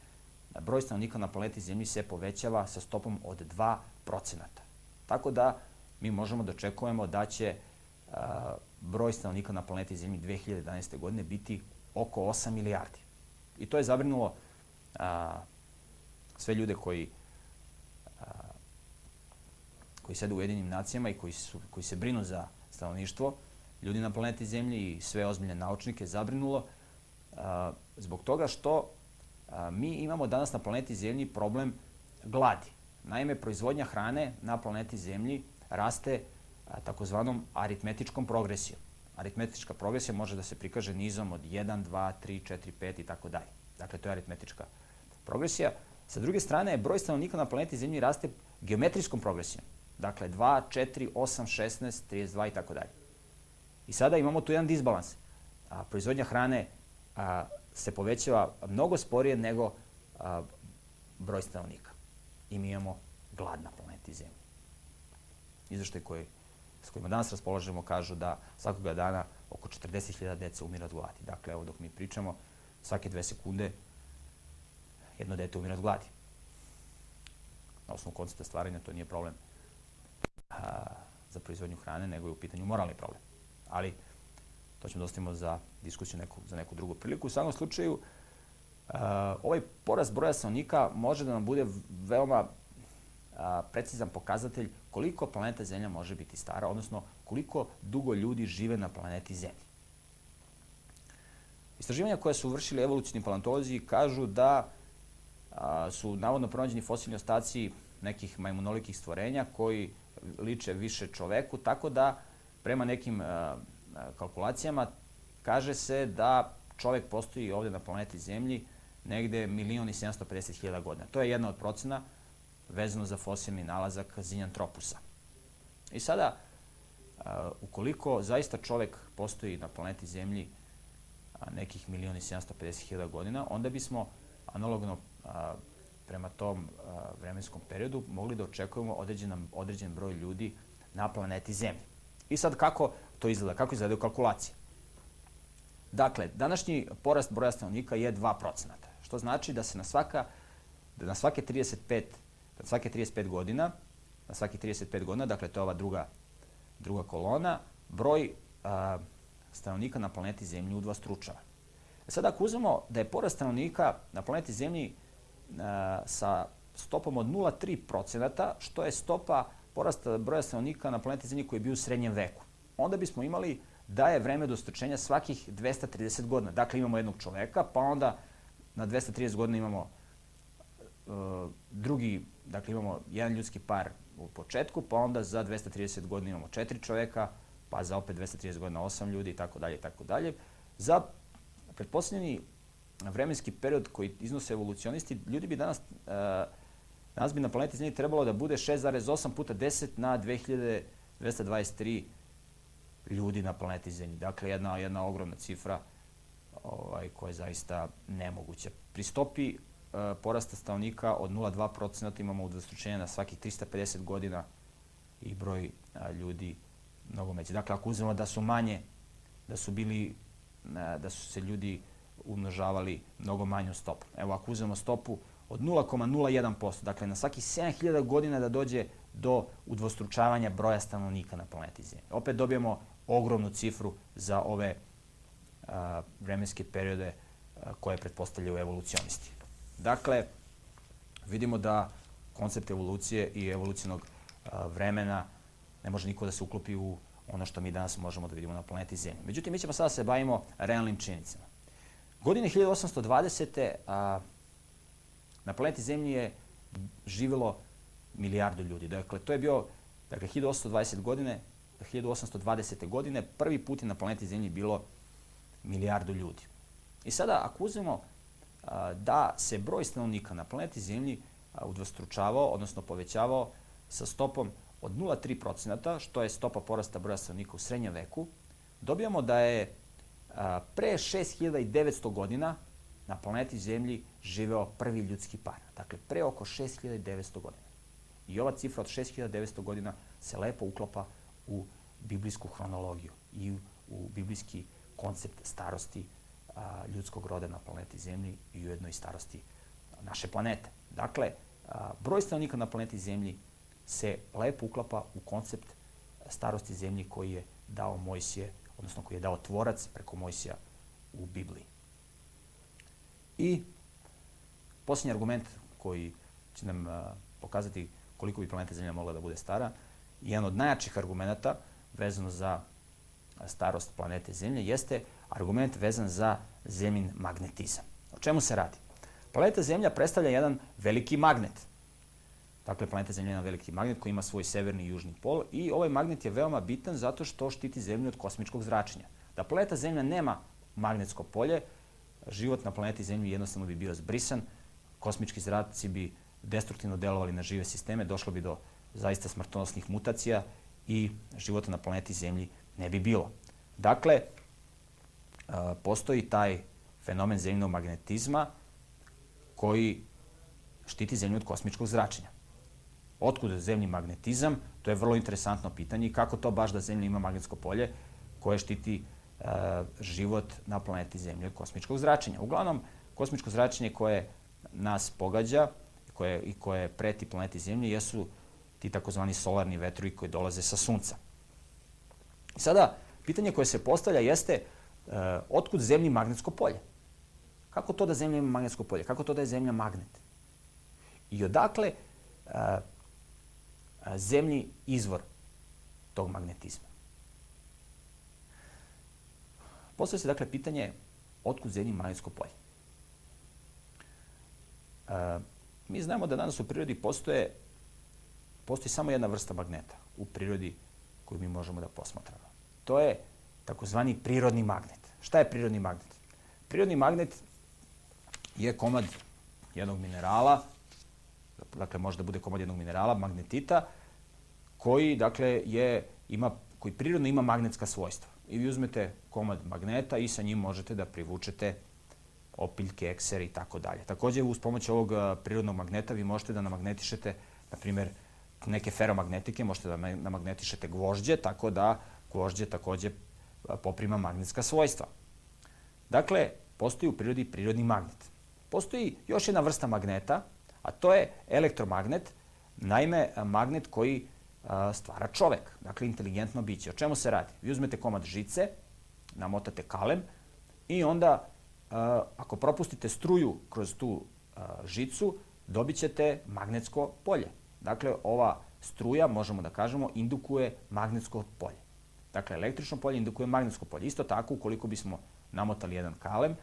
broj stanovnika na planeti Zemlji se povećava sa stopom od 2 procenata. Tako da mi možemo da očekujemo da će broj stanovnika na planeti Zemlji 2011. godine biti oko 8 milijardi. I to je zabrinulo a, sve ljude koji koji sede u Ujedinim nacijama i koji, su, koji se brinu za stanovništvo, ljudi na planeti Zemlji i sve ozbiljne naučnike zabrinulo a, zbog toga što a, mi imamo danas na planeti Zemlji problem gladi. Naime, proizvodnja hrane na planeti Zemlji raste takozvanom aritmetičkom progresijom. Aritmetička progresija može da se prikaže nizom od 1, 2, 3, 4, 5 i tako dalje. Dakle, to je aritmetička progresija. Sa druge strane, broj stanovnika na planeti Zemlji raste geometrijskom progresijom. Dakle, 2, 4, 8, 16, 32 i tako dalje. I sada imamo tu jedan disbalans. A, proizvodnja hrane a, se povećava mnogo sporije nego a, broj stanovnika. I mi imamo glad na planeti Zemlji izveštaj koji, s kojima danas raspolažemo kažu da svakoga dana oko 40.000 dece umira od gladi. Dakle, evo dok mi pričamo, svake dve sekunde jedno dete umira od gladi. Na osnovu koncepta stvaranja to nije problem a, za proizvodnju hrane, nego je u pitanju moralni problem. Ali to ćemo dostavimo za diskusiju neku, za neku drugu priliku. U samom slučaju, a, ovaj porast broja stanovnika može da nam bude veoma a, precizan pokazatelj koliko planeta Zemlja može biti stara, odnosno koliko dugo ljudi žive na planeti Zemlji. Istraživanja koje su vršili evolucijni paleontolozi kažu da a, su navodno pronađeni fosilni ostaci nekih majmunolikih stvorenja koji liče više čoveku, tako da prema nekim a, kalkulacijama kaže se da čovek postoji ovde na planeti Zemlji negde milion i 750 hiljada godina. To je jedna od procena vezano za fosilni nalazak Zinjantropusa. I sada, ukoliko zaista čovek postoji na planeti Zemlji nekih milioni i 750 hiljada godina, onda bismo analogno prema tom vremenskom periodu mogli da očekujemo određen, određen broj ljudi na planeti Zemlji. I sad kako to izgleda, kako izgledaju kalkulacije? Dakle, današnji porast broja stanovnika je 2%, što znači da se na svaka da na svake 35 Kad svake 35 godina, na svaki 35 godina, dakle to je ova druga, druga kolona, broj a, stanovnika na planeti Zemlji udvostručava. E sad ako uzmemo da je porast stanovnika na planeti Zemlji a, sa stopom od 0,3%, što je stopa porasta broja stanovnika na planeti Zemlji koji je bio u srednjem veku, onda bismo imali da je vreme do strčenja svakih 230 godina. Dakle, imamo jednog čoveka, pa onda na 230 godina imamo uh, drugi Dakle, imamo jedan ljudski par u početku, pa onda za 230 godina imamo četiri čoveka, pa za opet 230 godina osam ljudi i tako dalje i tako dalje. Za pretposlednji vremenski period koji iznose evolucionisti, ljudi bi danas, uh, danas bi na planeti Zemlji trebalo da bude 6,8 puta 10 na 2223 ljudi na planeti Zemlji. Dakle, jedna, jedna ogromna cifra ovaj, koja je zaista nemoguća. Pri stopi uh, porasta stanovnika od 0,2% imamo udvostručenje na svakih 350 godina i broj uh, ljudi mnogo međe. Dakle, ako uzmemo da su manje, da su bili, uh, da su se ljudi umnožavali mnogo manju stopu. Evo, ako uzmemo stopu od 0,01%, dakle na svaki 7000 godina da dođe do udvostručavanja broja stanovnika na planeti Zemlji. Opet dobijemo ogromnu cifru za ove a, vremenske periode a, koje pretpostavljaju evolucionisti. Dakle, vidimo da koncept evolucije i evolucijnog a, vremena ne može niko da se uklopi u ono što mi danas možemo da vidimo na planeti Zemlji. Međutim, mi ćemo sada da se bavimo realnim činjenicama. Godine 1820. A, na planeti Zemlji je živelo milijardu ljudi. Dakle, to je bio, dakle, 1820 godine, 1820. godine, prvi put je na planeti Zemlji bilo milijardu ljudi. I sada, ako uzmemo a, da se broj stanovnika na planeti Zemlji a, udvostručavao, odnosno povećavao sa stopom od 0,3%, što je stopa porasta broja stanovnika u srednjem veku, dobijamo da je pre 6900 godina na planeti Zemlji živeo prvi ljudski par. Dakle, pre oko 6900 godina. I ova cifra od 6900 godina se lepo uklapa u biblijsku hronologiju i u biblijski koncept starosti a, ljudskog roda na planeti Zemlji i ujedno i starosti naše planete. Dakle, a, broj stanovnika na planeti Zemlji se lepo uklapa u koncept starosti Zemlji koji je dao Mojsije, odnosno koji je dao tvorac preko Mojsija u Bibliji. I posljednji argument koji će nam pokazati koliko bi planeta Zemlja mogla da bude stara, jedan od najjačih argumenta vezano za starost planete Zemlje jeste argument vezan za zemlin magnetizam. O čemu se radi? Planeta Zemlja predstavlja jedan veliki magnet. Dakle, planeta Zemlja je jedan veliki magnet koji ima svoj severni i južni pol i ovaj magnet je veoma bitan zato što štiti Zemlju od kosmičkog zračenja. Da planeta Zemlja nema magnetsko polje, život na planeti Zemlji jednostavno bi bio zbrisan, kosmički zraci bi destruktivno delovali na žive sisteme, došlo bi do zaista smrtonosnih mutacija i života na planeti Zemlji ne bi bilo. Dakle, postoji taj fenomen zemljinog magnetizma koji štiti Zemlju od kosmičkog zračenja. Otkud zemlji magnetizam? To je vrlo interesantno pitanje i kako to baš da Zemlja ima magnetsko polje koje štiti e, život na planeti Zemlje od kosmičkog zračenja. Uglavnom, kosmičko zračenje koje nas pogađa koje, i koje preti planeti Zemlje jesu ti takozvani solarni vetrovi koji dolaze sa Sunca. Sada, pitanje koje se postavlja jeste uh, otkud Zemlji magnetsko polje? Kako to da Zemlja ima magnetsko polje? Kako to da je Zemlja magnet? I odakle uh, Zemlji izvor tog magnetizma? Postavlja se dakle pitanje otkud Zemlji magnetsko polje? Uh, mi znamo da danas u prirodi postoje postoji samo jedna vrsta magneta u prirodi koju mi možemo da posmatramo. To je takozvani prirodni magnet. Šta je prirodni magnet? Prirodni magnet je komad jednog minerala, dakle može da bude komad jednog minerala, magnetita, koji dakle je, ima, koji prirodno ima magnetska svojstva. I vi uzmete komad magneta i sa njim možete da privučete opiljke, eksere i tako dalje. Takođe, uz pomoć ovog prirodnog magneta vi možete da namagnetišete, na primjer, neke feromagnetike, možete da namagnetišete gvožđe, tako da gvožđe takođe poprima magnetska svojstva. Dakle, postoji u prirodi prirodni magnet. Postoji još jedna vrsta magneta, a to je elektromagnet, naime magnet koji stvara čovek, dakle inteligentno biće. O čemu se radi? Vi uzmete komad žice, namotate kalem i onda ako propustite struju kroz tu žicu, dobit ćete magnetsko polje. Dakle, ova struja, možemo da kažemo, indukuje magnetsko polje. Dakle, električno polje indukuje magnetsko polje. Isto tako, ukoliko bismo namotali jedan kalem,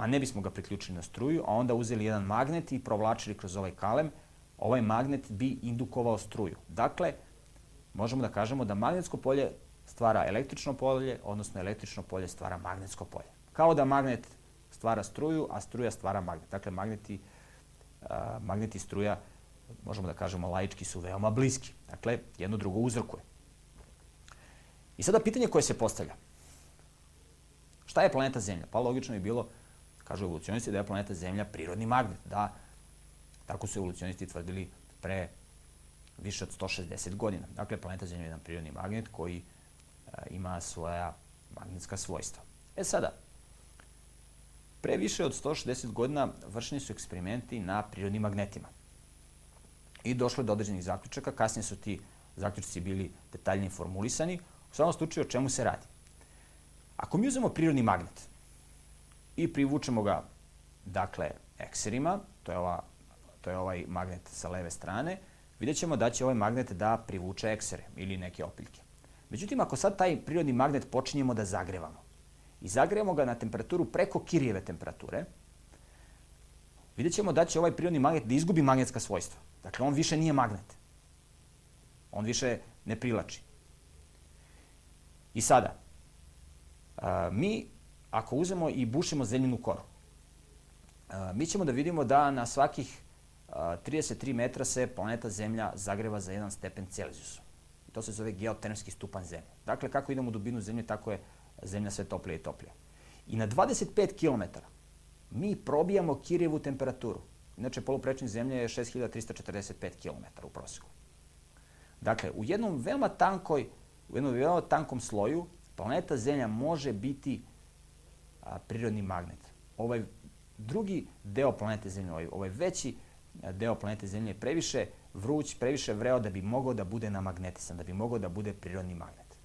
a ne bismo ga priključili na struju, a onda uzeli jedan magnet i provlačili kroz ovaj kalem, ovaj magnet bi indukovao struju. Dakle, možemo da kažemo da magnetsko polje stvara električno polje, odnosno električno polje stvara magnetsko polje. Kao da magnet stvara struju, a struja stvara magnet. Dakle, magneti, a, magneti struja, možemo da kažemo laički, su veoma bliski. Dakle, jedno drugo uzrokuje. I sada pitanje koje se postavlja. Šta je planeta Zemlja? Pa logično je bilo, kažu evolucionisti, da je planeta Zemlja prirodni magnet. Da, tako su evolucionisti tvrdili pre više od 160 godina. Dakle, planeta Zemlja je jedan prirodni magnet koji a, ima svoja magnetska svojstva. E sada, pre više od 160 godina vršeni su eksperimenti na prirodnim magnetima. I došlo je do određenih zaključaka, kasnije su ti zaključci bili detaljnije formulisani. U svakom slučaju, o čemu se radi? Ako mi uzmemo prirodni magnet i privučemo ga, dakle, ekserima, to je, ova, to je ovaj magnet sa leve strane, vidjet ćemo da će ovaj magnet da privuče eksere ili neke opiljke. Međutim, ako sad taj prirodni magnet počinjemo da zagrevamo i zagrevamo ga na temperaturu preko Kirijeve temperature, vidjet ćemo da će ovaj prirodni magnet da izgubi magnetska svojstva. Dakle, on više nije magnet. On više ne prilači. I sada, a, mi, ako uzemo i bušimo zemljenu koru, a, mi ćemo da vidimo da na svakih a, 33 metra se planeta Zemlja zagreva za 1 stepen Celzijusa. To se zove geotermski stupan Zemlje. Dakle, kako idemo u dubinu Zemlje, tako je Zemlja sve toplije i toplije. I na 25 km mi probijamo Kirijevu temperaturu. Inače, poluprečnik Zemlje je 6345 km u prosjeku. Dakle, u jednom veoma tankoj, u jednom veoma tankom sloju planeta Zemlja može biti prirodni magnet. Ovaj drugi deo planete Zemlje, ovaj, ovaj veći deo planete Zemlje je previše vruć, previše vreo da bi mogao da bude namagnetisan, da bi mogao da bude prirodni magnet.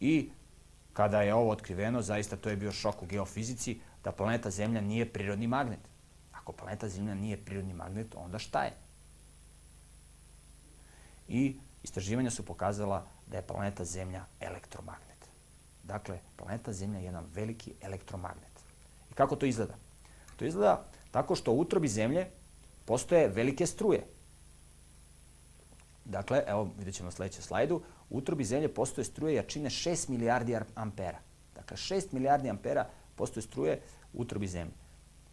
I kada je ovo otkriveno, zaista to je bio šok u geofizici, da planeta Zemlja nije prirodni magnet. Ako planeta Zemlja nije prirodni magnet, onda šta je? I istraživanja su pokazala da je planeta Zemlja elektromagnet. Dakle, planeta Zemlja je jedan veliki elektromagnet. I kako to izgleda? To izgleda tako što u utrobi Zemlje postoje velike struje. Dakle, evo vidjet ćemo na sledećem slajdu, u utrobi Zemlje postoje struje jačine 6 milijardi ampera. Dakle, 6 milijardi ampera postoje struje u utrobi Zemlje,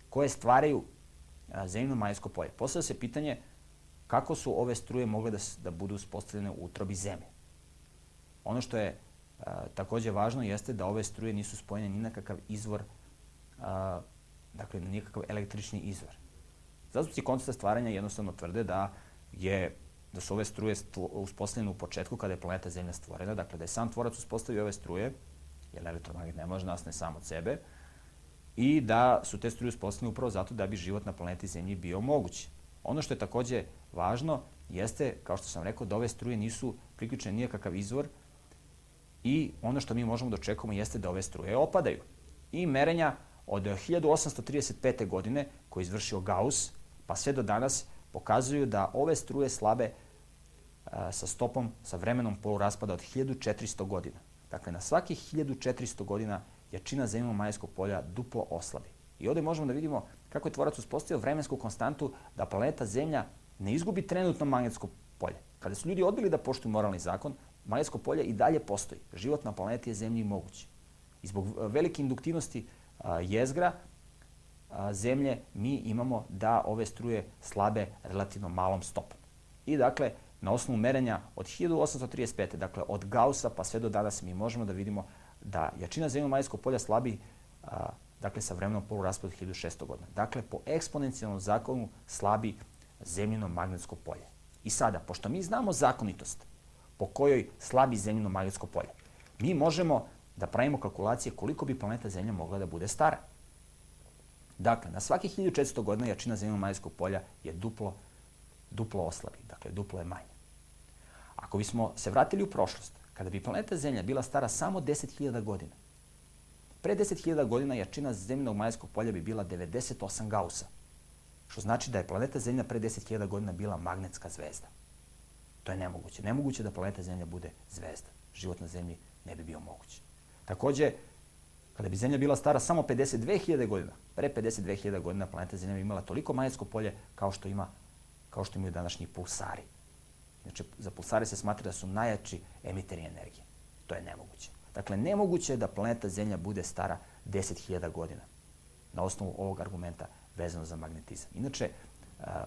koje stvaraju zemljeno majsko polje. Postavlja se pitanje kako su ove struje mogle da, da budu uspostavljene u utrobi Zemlje. Ono što je takođe važno jeste da ove struje nisu spojene ni na kakav izvor, a, dakle, na nikakav električni izvor. Zastupci koncepta stvaranja jednostavno tvrde da je da su ove struje uspostavljene u početku kada je planeta Zemlja stvorena, dakle da je sam tvorac uspostavio ove struje, jer elektromagnet ne može nastane sam od sebe, i da su te struje uspostavljene upravo zato da bi život na planeti Zemlji bio moguć. Ono što je takođe važno jeste, kao što sam rekao, da ove struje nisu priključene nijakakav izvor i ono što mi možemo da očekujemo jeste da ove struje opadaju. I merenja od 1835. godine koje je izvršio Gauss, pa sve do danas pokazuju da ove struje slabe sa stopom, sa vremenom poluraspada od 1400 godina. Dakle, na svakih 1400 godina jačina zemljeno majskog polja duplo oslabi. I ovde možemo da vidimo kako je tvorac uspostavio vremensku konstantu da planeta Zemlja ne izgubi trenutno magnetsko polje. Kada su ljudi odbili da poštuju moralni zakon, magnetsko polje i dalje postoji. Život na planeti je Zemlji moguć. I zbog velike induktivnosti a, jezgra a, Zemlje mi imamo da ove struje slabe relativno malom stopom. I dakle, na osnovu merenja od 1835. dakle od Gaussa pa sve do danas mi možemo da vidimo da jačina zemljomajskog polja slabi a, dakle sa vremenom poluraspadu 1600 godina. Dakle, po eksponencijalnom zakonu slabi zemljino magnetsko polje. I sada, pošto mi znamo zakonitost po kojoj slabi zemljino magnetsko polje, mi možemo da pravimo kalkulacije koliko bi planeta Zemlja mogla da bude stara. Dakle, na svakih 1400 godina jačina zemljino magnetskog polja je duplo, duplo oslabi, dakle duplo je manje. Ako bismo se vratili u prošlost, kada bi planeta Zemlja bila stara samo 10.000 godina, pre 10.000 godina jačina zemljinog majskog polja bi bila 98 gausa, što znači da je planeta Zemlja pre 10.000 godina bila magnetska zvezda. To je nemoguće. Nemoguće da planeta Zemlja bude zvezda. Život na Zemlji ne bi bio moguć. Takođe, kada bi Zemlja bila stara samo 52.000 godina, pre 52.000 godina planeta Zemlja bi imala toliko magnetsko polje kao što ima kao što imaju današnji pulsari. Znači, za pulsare se smatra da su najjači emiteri energije. To je nemoguće. Dakle, nemoguće je da planeta Zemlja bude stara 10.000 godina. na osnovu ovog argumenta vezano za magnetizam. Inače,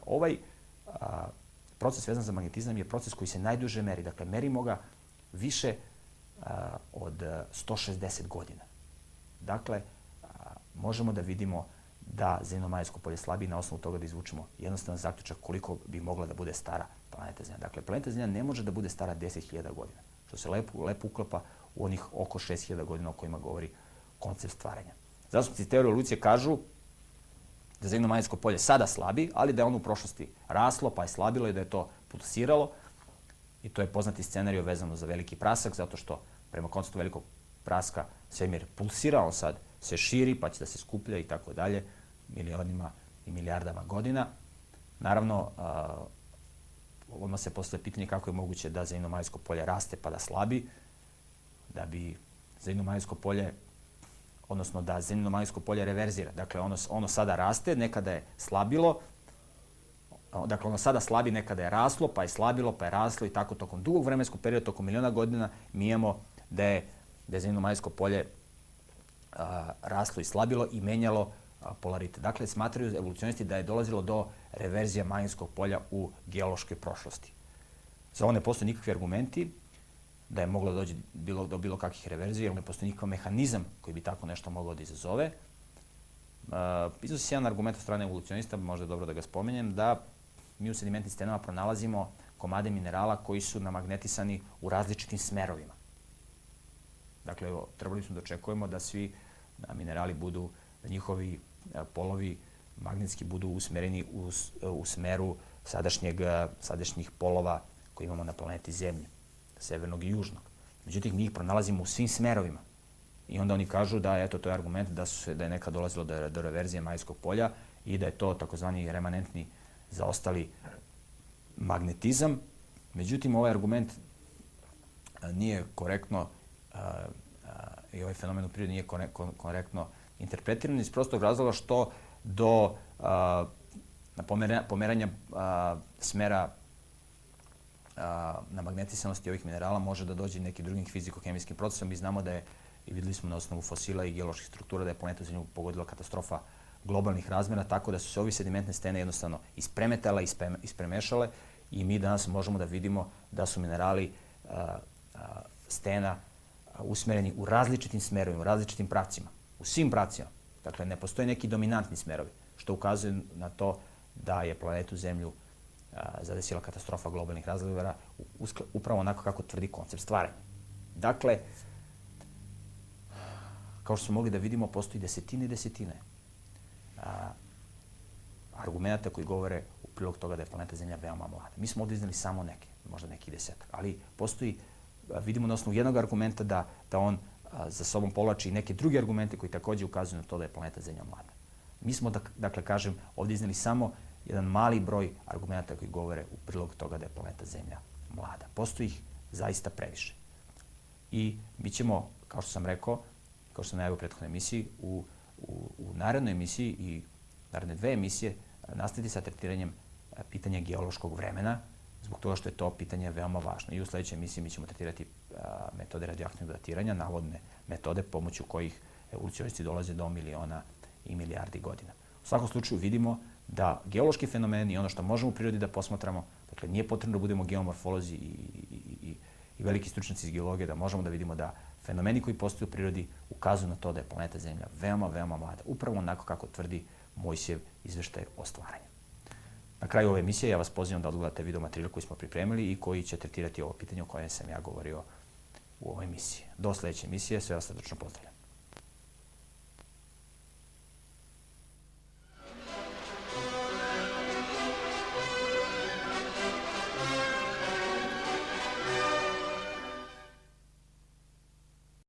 ovaj proces vezan za magnetizam je proces koji se najduže meri. Dakle, merimo ga više od 160 godina. Dakle, možemo da vidimo da zemljo-majsko polje slabi na osnovu toga da izvučemo jednostavan zaključak koliko bi mogla da bude stara planeta Zemlja. Dakle, planeta Zemlja ne može da bude stara 10.000 godina, što se lepo, lepo uklapa u onih oko 6.000 godina o kojima govori koncept stvaranja. Zastupnici teorije evolucije kažu da zemljo-magnetsko polje sada slabi, ali da je ono u prošlosti raslo, pa je slabilo i da je to pulsiralo. I to je poznati scenarij vezano za veliki prasak, zato što prema konceptu velikog praska svemir pulsira, on sad se širi, pa će da se skuplja i tako dalje, milionima i milijardama godina. Naravno, odmah se postoje pitanje kako je moguće da zemljo-magnetsko polje raste pa da slabi, da bi zemljo-magnetsko polje odnosno da zemljino-magnetsko polje reverzira. Dakle, ono, ono sada raste, nekada je slabilo, dakle, ono sada slabi, nekada je raslo, pa je slabilo, pa je raslo i tako tokom dugog vremenskog perioda, tokom miliona godina, mi imamo da je, da je zemljino-magnetsko polje a, raslo i slabilo i menjalo a, polaritet. Dakle, smatraju evolucionisti da je dolazilo do reverzija magnetskog polja u geološkoj prošlosti. Za ovo ne postoje nikakvi argumenti, da je moglo da dođe bilo, do bilo kakvih reverzija, jer ne postoji nikakav mehanizam koji bi tako nešto moglo da izazove. Uh, iznosi se jedan argument od strane evolucionista, možda je dobro da ga spomenjem, da mi u sedimentnim stenama pronalazimo komade minerala koji su namagnetisani u različitim smerovima. Dakle, evo, trebali smo da očekujemo da svi da minerali budu, da njihovi a, polovi magnetski budu usmereni u, u smeru sadašnjeg, sadašnjih polova koje imamo na planeti Zemlje severnog i južnog. Međutim, mi ih pronalazimo u svim smerovima. I onda oni kažu da eto, to je argument da, su da je nekad dolazilo do, do reverzije majskog polja i da je to takozvani remanentni zaostali magnetizam. Međutim, ovaj argument nije korektno i ovaj fenomen u prirodi nije korektno interpretiran iz prostog razloga što do pomeranja smera na magnetisanosti ovih minerala može da dođe nekim drugim fiziko-hemijskim procesom. Mi znamo da je, i videli smo na osnovu fosila i geoloških struktura, da je planeta Zemlju pogodila katastrofa globalnih razmera, tako da su se ovi sedimentne stene jednostavno ispremetale, ispremešale i mi danas možemo da vidimo da su minerali a, a, stena usmereni u različitim smerovima, u različitim pravcima, u svim pravcima. Dakle, ne postoje neki dominantni smerovi, što ukazuje na to da je planetu Zemlju zadesila katastrofa globalnih razlivara upravo onako kako tvrdi koncept stvaranja. Dakle, kao što smo mogli da vidimo, postoji desetine i desetine a, argumenta koji govore u prilog toga da je planeta Zemlja veoma mlada. Mi smo ovdje iznali samo neke, možda neki desetak, ali postoji, a, vidimo na osnovu jednog argumenta da, da on a, za sobom povlači neke druge argumente koji takođe ukazuju na to da je planeta Zemlja mlada. Mi smo, dakle, kažem, ovdje iznali samo jedan mali broj argumenta koji govore u prilog toga da je planeta Zemlja mlada. Postoji ih zaista previše. I mi ćemo, kao što sam rekao, kao što sam najavio u prethodnoj emisiji, u, u, u narednoj emisiji i naredne dve emisije nastaviti sa tretiranjem pitanja geološkog vremena, zbog toga što je to pitanje veoma važno. I u sledećoj emisiji mi ćemo tretirati a, metode radioaktivnog datiranja, navodne metode pomoću kojih evolucionisti dolaze do miliona i milijardi godina. U svakom slučaju vidimo da geološki fenomeni i ono što možemo u prirodi da posmatramo, dakle nije potrebno da budemo geomorfolozi i, i, i, i veliki stručnjaci iz geologije, da možemo da vidimo da fenomeni koji postoje u prirodi ukazuju na to da je planeta Zemlja veoma, veoma mlada. Upravo onako kako tvrdi Mojsijev izveštaj o stvaranju. Na kraju ove emisije ja vas pozivam da odgledate video materijal koji smo pripremili i koji će tretirati ovo pitanje o kojem sam ja govorio u ovoj emisiji. Do sledeće emisije, sve vas srdečno pozdravljam.